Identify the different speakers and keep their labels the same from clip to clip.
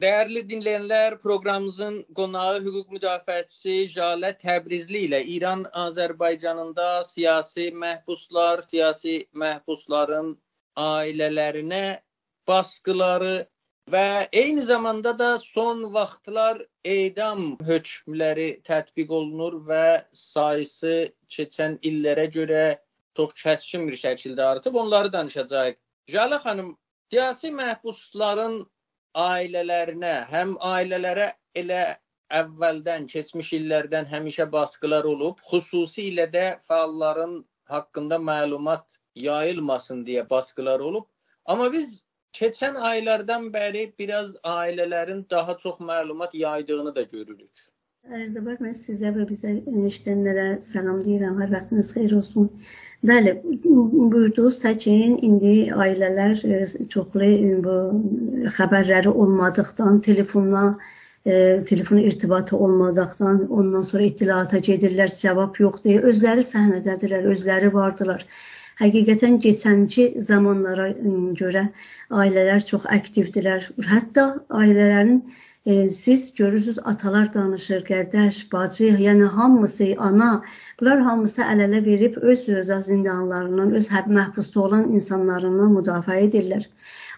Speaker 1: Dəyərli dinləyənlər, proqramımızın qonağı hüquq müdafiəçisi Jalə Təbrizli ilə İran Azərbaycanında siyasi məhbuslar, siyasi məhbusların ailələrinə baskıları və eyni zamanda da son vaxtlar edam hökmləri tətbiq olunur və sayısı keçən illərə görə çox kəskin bir şəkildə artıb. Onları danışacağıq. Jalə xanım, siyasi məhbusların ailələrinə, həm ailələrə elə əvvəldən, keçmiş illərdən həmişə baskılar olub, xüsusilə də fəalların haqqında məlumat yayılmasın deyə baskılar olub. Amma biz keçən aylardan bəri biraz ailələrin daha çox məlumat yaydığını da görürük.
Speaker 2: Ərzəbar, mən sizə və bizə işləyənlərə salam deyirəm. Hər vaxtınız xeyir olsun. Bəli, buyurduğunuz təkin indi ailələr e, çoxlu e, bu xəbərləri olmadıqdan, telefonla e, telefon irtibatı olmadıqdan, ondan sonra ittilata gedirlər, cavab yoxdur. Özləri səhnədədirlər, özləri vardılar. Həqiqətən keçənki zamanlara görə ailələr çox aktivdirlər. Hətta ailələrin e, siz görürsüz atalar danışır, qardaş, bacı, yəni hamısı, ana, bunlar hamısı əl-ələ verib öz özə zindanlarından, öz həb məhbusda olan insanlarından müdafiə edirlər.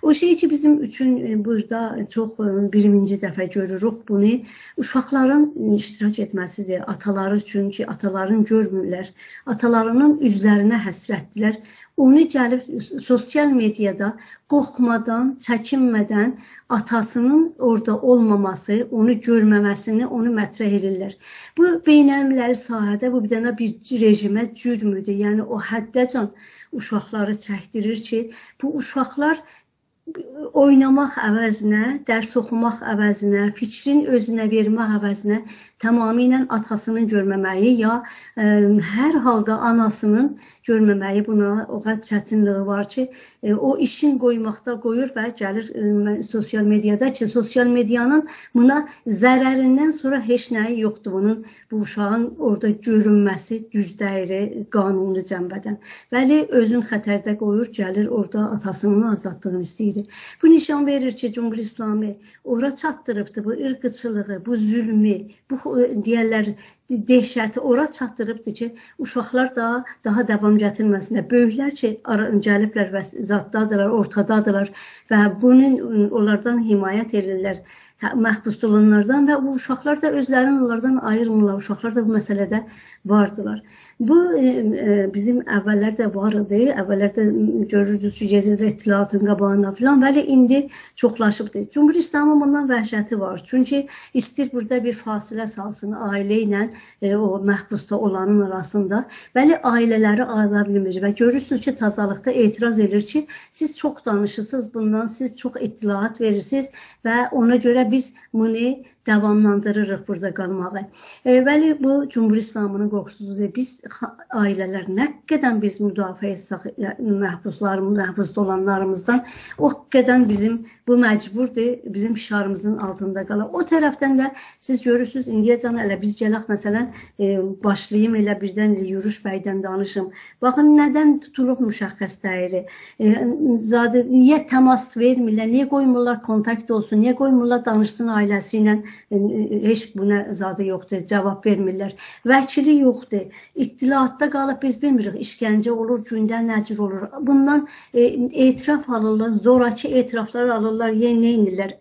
Speaker 2: O şey ki bizim üçün e, burada çox e, birinci dəfə görürük bunu. Uşaqların iştirak etməsidir. Ataları üçün ki, ataların görmürlər. Atalarının üzlərinə həsrətdilər. Onu gəlib sosial mediada qorxmadan, çəkinmədən atasının orada olmaması, onu görməməsini, onu mətrəh edirlər. Bu beynəlmiləli sahədə bu bir dənə bir rejimə cürmüdür. Yəni o həddəcan uşaqları çəkdirir ki, bu uşaqlar oynamaq əvəzinə, dərs oxumaq əvəzinə, fikrin özünə vermək əvəzinə tamamilə atasının görməməyi ya ə, hər halda anasının görməməyi buna o qədər çətinliyi var ki, ə, o işin qoymaqda qoyur və gəlir ə, sosial mediada ki, sosial medianın buna zərərindən sonra heç nəyi yoxdur bunun bu uşağın orada görünməsi düz dəyiri qanuni cənbədən. Bəli, özün xətərdə qoyur, gəlir orada atasının azadlığını istəyir. Bu nişan verir ki, Cumhur İslami ora çatdırıbdı bu irqçılığı, bu zülmü, bu deyərlər dəhşəti ora çatdırıbdı ki, uşaqlar da daha davam gətirməsinlər. Böyüklər ki, gəliblər və zatdadılar, ortadadılar və bunun onlardan himayət edirlər məhbus olanlardan və bu uşaqlar da özlərini onlardan ayırmırlar. Uşaqlar da bu məsələdə vardılar. Bu e, e, bizim əvvəllər də var idi. Əvvəllər də görürdünüz ki, Cəzirə ittilatın qabağına filan, bəli indi çoxlaşıbdı. Cümhur İslamın bundan vəhşəti var. Çünki istir burada bir fasilə salsın ailə ilə e, o məhbusda olanın arasında. Bəli ailələri ayıra bilmir və görürsünüz ki, tazalıqda etiraz edir ki, siz çox danışırsınız bundan, siz çox ittilat verirsiniz və ona görə biz bunu davamlandırırıq burada qalmağı. E, bəli bu Cümhur İslamının qorxusudur. Biz ailələr nə qədər biz müdafiə etsək məhbuslar, məhbusda olanlarımızdan o qədər bizim bu məcburdur, bizim şarımızın altında qalır. O tərəfdən də siz görürsüz indiyəcən elə biz gələk məsələn e, başlayım elə birdən Yürüş bəydən danışım. Baxın nədən tutulub müşəxəs dəyiri? E, zadə niyə təmas vermirlər? Niyə qoymurlar kontakt olsun? Niyə qoymurlar danışsın ailəsi ilə? E, heç buna zadı yoxdur, cavab vermirlər. Vəkili yoxdur ittilaatda qalıb biz bilmirik işgəncə olur, gündə nəcür olur. Bundan e, etiraf alırlar, zorakı etiraflar alırlar, yəni nə edirlər?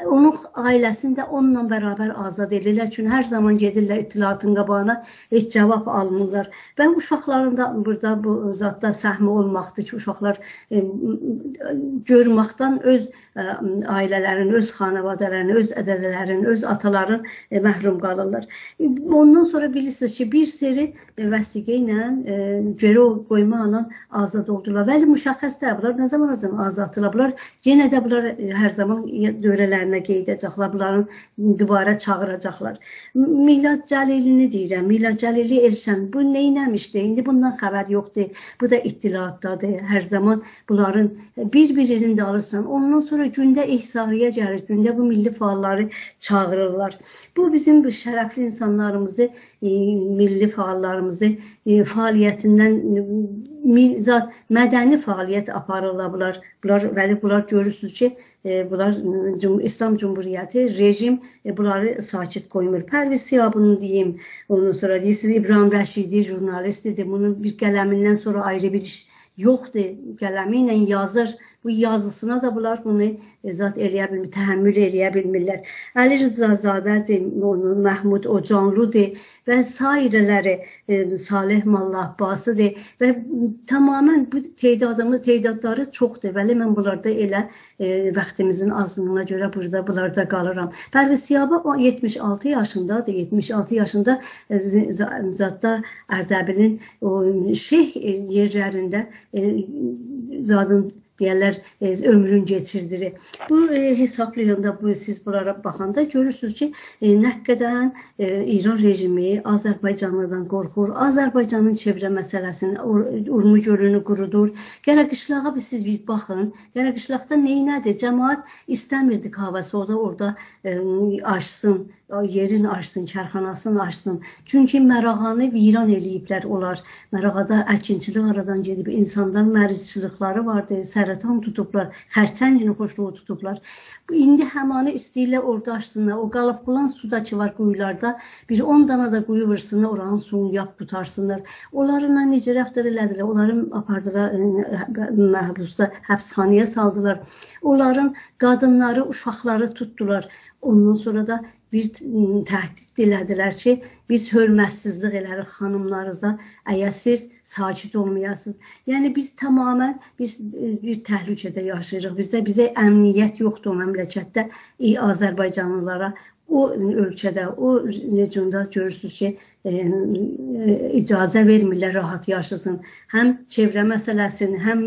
Speaker 2: Onun ailəsini də onunla bərabər azad edirlər. Çünki hər zaman gedirlər ittilatın qabağına, heç cavab almırlar. Və uşaqların da burada bu zətdə səhmi olmaqdır ki, uşaqlar e, görməkdən öz e, ailələrini, öz xanavadələrini, öz ədədələrini, öz ataların e, məhrum qalırlar. Ondan sonra bilirsiniz ki, bir seri e, vəsiqə ilə e, geri qoymaqla azad oldular. Bəli, müşəxəsdir. Bunlar nə zaman azaddılar? Bunlar yenə də bunlar e, hər zaman dövrələr üzərinə qeydəcəklər, bunların dubara çağıracaqlar. Milad Cəlilini deyirəm, Milad Cəlili Elşən bu nə etmişdi? İndi bundan xəbər yoxdur. Bu da ittilaatdadır. Hər zaman bunların bir-birinin də alırsan. Ondan sonra gündə ihsariyə gəlir, gündə bu milli fəalları çağırırlar. Bu bizim bu şərəfli insanlarımızı, e, milli fəallarımızı e, fəaliyyətindən zat mədəni fəaliyyət aparırlar bunlar. Bunlar bəli bunlar görürsüz ki, e, bunlar Cum İslam Cumhuriyyəti rejim e, bunları sakit qoymur. Pərviz Siyabını deyim, ondan sonra deyirsiniz İbrahim Rəşidi jurnalistdir. Bunun bir qələmindən sonra ayrı bir iş yoxdur. Qələmi ilə yazır. Bu yazısına da bunlar bunu e, zat eləyə bilmir, təhəmmül eləyə bilmirlər. Əli Rızazadədir, Məhmud Ocanludur və sairələri e, Salih Malla Abbasıdır və tamamilə bu tədadımı tədadları çoxdur. Bəli mən bunlarda elə e, vaxtımızın azlığına görə burada bunlarda qalıram. Pərviz Siyaba 76 yaşındadır. 76 yaşında e, zətdə Ərdəbilin o şeyh yerlərində e, zadın deyərlər e, ömrün keçirdirir. Bu e, hesablayanda bu siz bunlara baxanda görürsüz ki, e, nə qədər e, İran rejimi Azərbaycanlıdan qorxur. Azərbaycanın çevrə məsələsini, Urmu gölünü qurudur. Qərəqışlağa bir siz bir baxın. Qərəqışlaqda nə nədir? Cəmaət istəmirdi havası orada orada e, aşsın, yerin aşsın, kərxanasını aşsın. Çünki Mərağanı viran eləyiblər onlar. Mərağada əkinçilik aradan gedib, insanlar mərizçilikləri vardı, sərətan tutublar, xərçəngini xoşluğu tutublar. Bu indi həmanı istəyirlər orada açsınlar. O qalıb bulan suda ki var quyularda, bir 10 dana da quyu vursunlar, oranın suyunu yap qutarsınlar. Onlarla necə rəftar elədilər? Onları apardılar məhbusda, həbsxanaya saldılar. Onların qadınları, uşaqları tutdular. Ondan sonra da bir təhdid elədilər ki, biz hörmətsizlik elərik xanımlarınıza, əgər siz sakit olmayasınız. Yəni biz tamamilə biz bir təhlükədə yaşayırıq. Bizdə bizə əmniyyət yoxdur o məmləkətdə Azərbaycanlılara o ölkədə, o regionda görürsüz ki, e, e, icazə vermirlər rahat yaşasın. Həm çevrə məsələsini, həm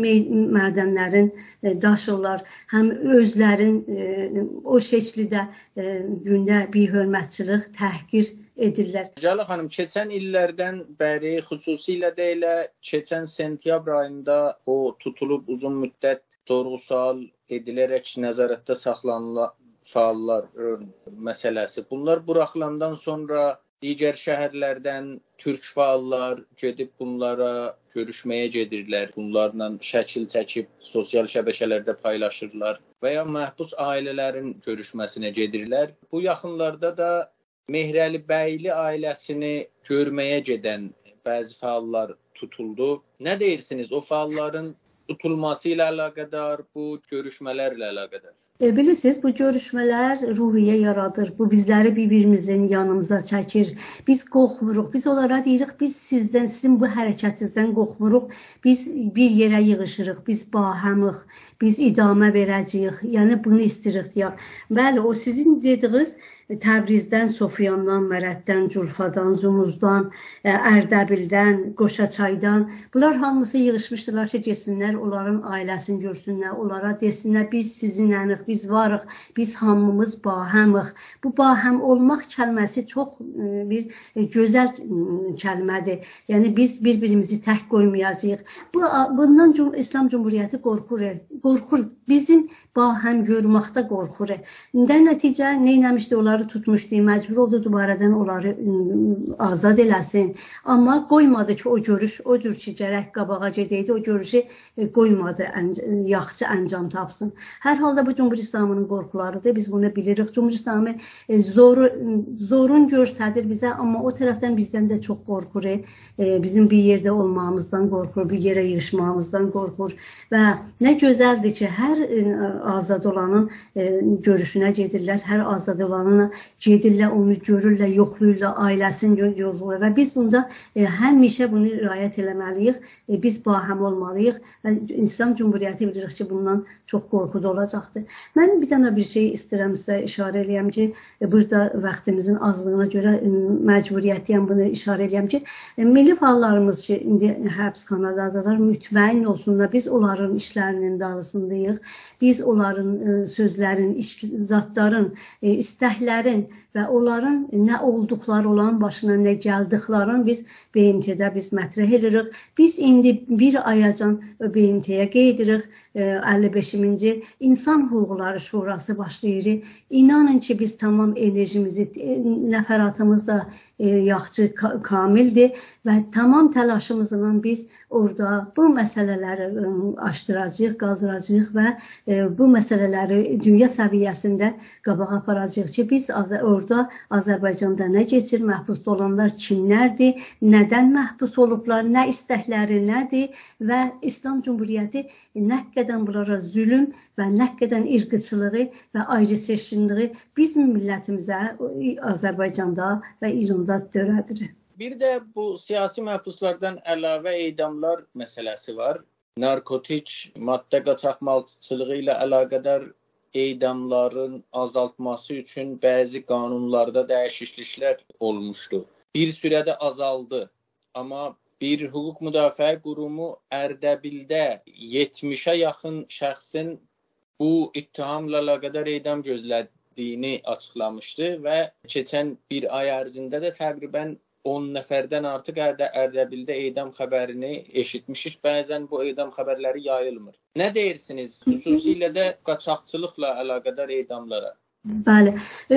Speaker 2: mədənlərin e, daşırlar, həm özlərin e, o şəkildə e, gündə bir hörmətçilik, təhqir edirlər.
Speaker 1: Cələ xanım, keçən illərdən bəri xüsusilə də elə keçən sentyabr ayında o tutulub uzun müddət sorğu-sual edilərək nəzarətdə saxlanılan fəallar məsələsi. Bunlar buraxılandan sonra digər şəhərlərdən türk fəallar gedib bunlara görüşməyə gedirlər. Bunlarla şəkil çəkib sosial şəbəkələrdə paylaşırlar və ya məhbus ailələrin görüşməsinə gedirlər. Bu yaxınlarda da Mehrəli bəyli ailəsini görməyə gedən bəzi fəallar tutuldu. Nə deyirsiniz o fəalların tutulması ilə əlaqədar, bu görüşmələrlə əlaqədar?
Speaker 2: E, bilirsiniz, bu görüşmələr ruhiyyə yaradır. Bu bizləri bir-birimizin yanımıza çəkir. Biz qorxmuruq. Biz onlara deyirik, biz sizdən, sizin bu hərəkətinizdən qorxmuruq. Biz bir yerə yığışırıq. Biz bahəmiq. Biz idamə verəcəyik. Yəni bunu istəyirik ya. Bəli, o sizin dediyiniz Təbrizdən, Sofiyandan, Mərəddən, Culfadan, Zumuzdan, e, Ərdəbildən, Qoşaçaydan bunlar hamısı yığılmışdılar ki, getsinlər, onların ailəsini görsünlər, onlara desinlər biz sizinlənik, biz varıq, biz hamımız bahəmiq. Bu bahəm olmaq kəlməsi çox e, bir e, gözəl kəlmədir. Yəni biz bir-birimizi tək qoymayacağıq. Bu bundan İslam Cümhuriyyəti qorxur. Qorxur. Bizim bahəm görməkdə qorxur. Də nəticə nə etmişdi? Onları tutmuşdu, məcbur oldu dubaradan onları azad eləsin. Amma qoymadı ki, o görüş o cür ki, gərək qabağa gedəydi, o görüşü e, qoymadı yaxşı əncam tapsın. Hər halda bu Cümhur İslamının qorxularıdır. Biz bunu bilirik. Cümhur İslamı e, zoru zorun göstərir bizə, amma o tərəfdən bizdən də çox qorxur. E, bizim bir yerdə olmağımızdan qorxur, bir yerə yığışmağımızdan qorxur və nə gözəldir ki, hər azad olanın e, görüşünə gedirlər. Hər azad olanına gedirlər, onu görürlər, yoxlayırlar, ailəsini yoxlayırlar və biz bunda e, həmişə bunu riayət eləməliyik. E, biz bahəm olmalıyıq və İslam Cümhuriyyəti bilirik ki, bundan çox qorxuda olacaqdır. Mən bir dənə bir şey istəyirəm sizə işarə eləyəm ki, e, burada vaxtımızın azlığına görə e, məcburiyyətiyəm bunu işarə eləyəm ki, e, milli fəallarımız ki, indi həbsxanadadırlar, mütməyin olsunlar. Biz onların işlərinin dalısındayıq. Biz onların e, sözlərin, iş, zatların, ə, e, istəklərin və onların nə olduqları, olan başına nə gəldiklərini biz BMT-də biz mətrəh edirik. Biz indi bir ayacan BMT-yə qeydirik. 55-ci İnsan Hüquqları Şurası başlayır. İnanın ki biz tamam enerjimizi nəfəratımız da e, yaxşı kamildir və tamam təlaşımızla biz orada bu məsələləri aşdıracağıq, qaldıracağıq və e, bu məsələləri dünya səviyyəsində qabağa aparacağıq ki, biz orada Azərbaycanda nə keçir, məhbus olanlar kimlərdir, nədən məhbus olublar, nə istəkləri nədir və İslam Cümhuriyyəti nə qədər bunlara zülm və nə qədər irqçılığı və ayrı seçkinliyi bizim millətimizə Azərbaycanda və İranda törədir.
Speaker 1: Bir də bu siyasi məhbuslardan əlavə edamlar məsələsi var. Narkotik maddə qaçaqmalçılığı ilə əlaqədar edamların azaltması üçün bəzi qanunlarda dəyişikliklər olmuşdu. Bir sürədə azaldı. Amma bir hüquq müdafiə qurumu Ərdəbildə 70-ə yaxın şəxsin bu ittihamla əlaqədar edam gözlədi etdiyini açıqlamışdı və keçən bir ay ərzində də təqribən 10 nəfərdən artıq Ərdə Ərdəbildə edam xəbərini eşitmişik. Bəzən bu edam xəbərləri yayılmır. Nə deyirsiniz? Xüsusilə də qaçaqçılıqla əlaqədar edamlara.
Speaker 2: Bəli.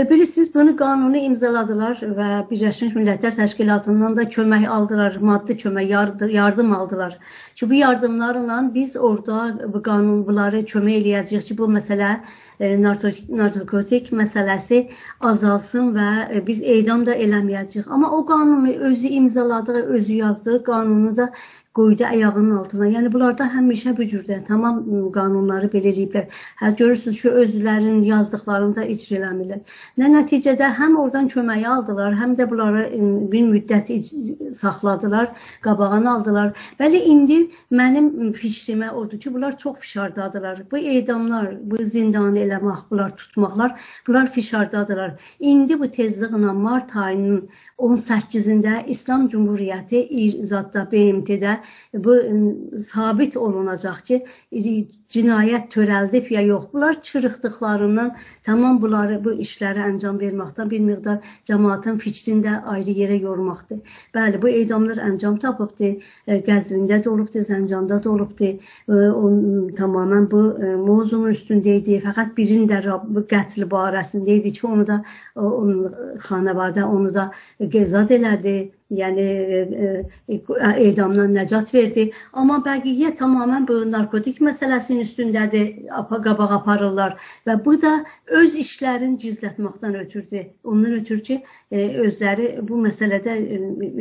Speaker 2: Bilirsiniz, bunu qanunu imzaladılar və Birləşmiş Millətlər Təşkilatından da kömək aldılar, maddi kömək, yardım aldılar. Ki bu yardımlarla biz orada bu qanun bunları kömək eləyəcəyik ki, bu məsələ e, narkotik məsələsi azalsın və e, biz edam da eləməyəcəyik. Amma o qanunu özü imzaladığı, özü yazdığı qanunu da qoydu ayağının altına. Yəni bunlarda həmişə bu cürdə tamam qanunları belə eləyiblər. Hə görürsüz ki, özlərinin yazdıqlarını da icra eləmirlər. Nə nəticədə həm oradan köməyi aldılar, həm də bunları bir müddət saxladılar, qabağını aldılar. Bəli, indi mənim fikrimə odur ki, bunlar çox fişardadılar. Bu edamlar, bu zindanı eləmək, bunlar tutmaqlar, bunlar fişardadılar. İndi bu tezliklə mart ayının 18-də İslam Cümhuriyyəti İzadda BMT-də bu sabit olunacaq ki, cinayət törəldib ya yox. Bunlar çırıqdıqlarından tamam bunları bu işləri əncam verməkdən bir miqdar cəmaatın fikrini də ayrı yerə yormaqdır. Bəli, bu edamlar əncam tapıbdı. Qəzvində də olubdu, Zəncanda da olubdu. Tamamilə bu mövzunun üstündə idi. Fəqət birinin də qətl barəsində idi ki, onu da xanəvadə onu da qezad elədi, yəni e, e, edamdan nəcat verdi. Amma bəqiyyə tamamilə bu narkotik məsələsinin üstündədir, qabaq aparırlar və bu da öz işlərini gizlətməkdən ötürdü. Ondan ötürü ki, e, özləri bu məsələdə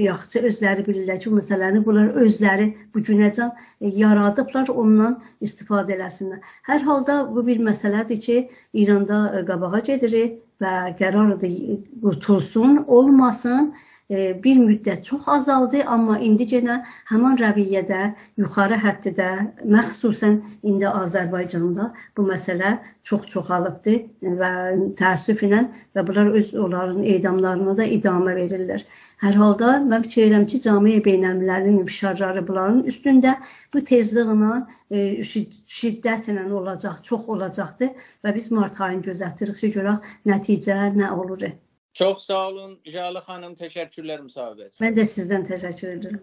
Speaker 2: yaxşı özləri bilirlər ki, bu məsələni bunlar özləri bu günəcən yaradıblar, ondan istifadə eləsinlər. Hər halda bu bir məsələdir ki, İranda qabağa gedir və qərardır qurtulsun, olmasın bir müddət çox azaldı, amma indi yenə həmin rəviyyədə, yuxarı hədddə, məxsusən indi Azərbaycanda bu məsələ çox çoxalıbdı və təəssüf ilə və bunlar öz onların edamlarına da idamə verirlər. Hər halda mən fikir edirəm ki, camiə beynəlmillərin inşarları bunların üstündə bu tezliklə e, şiddətlə olacaq, çox olacaqdır və biz mart ayını gözlətirik ki, görək nəticə nə olur.
Speaker 1: Çox sağ olun Jalə xanım, təşəkkürlər müsahibət.
Speaker 2: Mən də sizdən təşəkkür edirəm.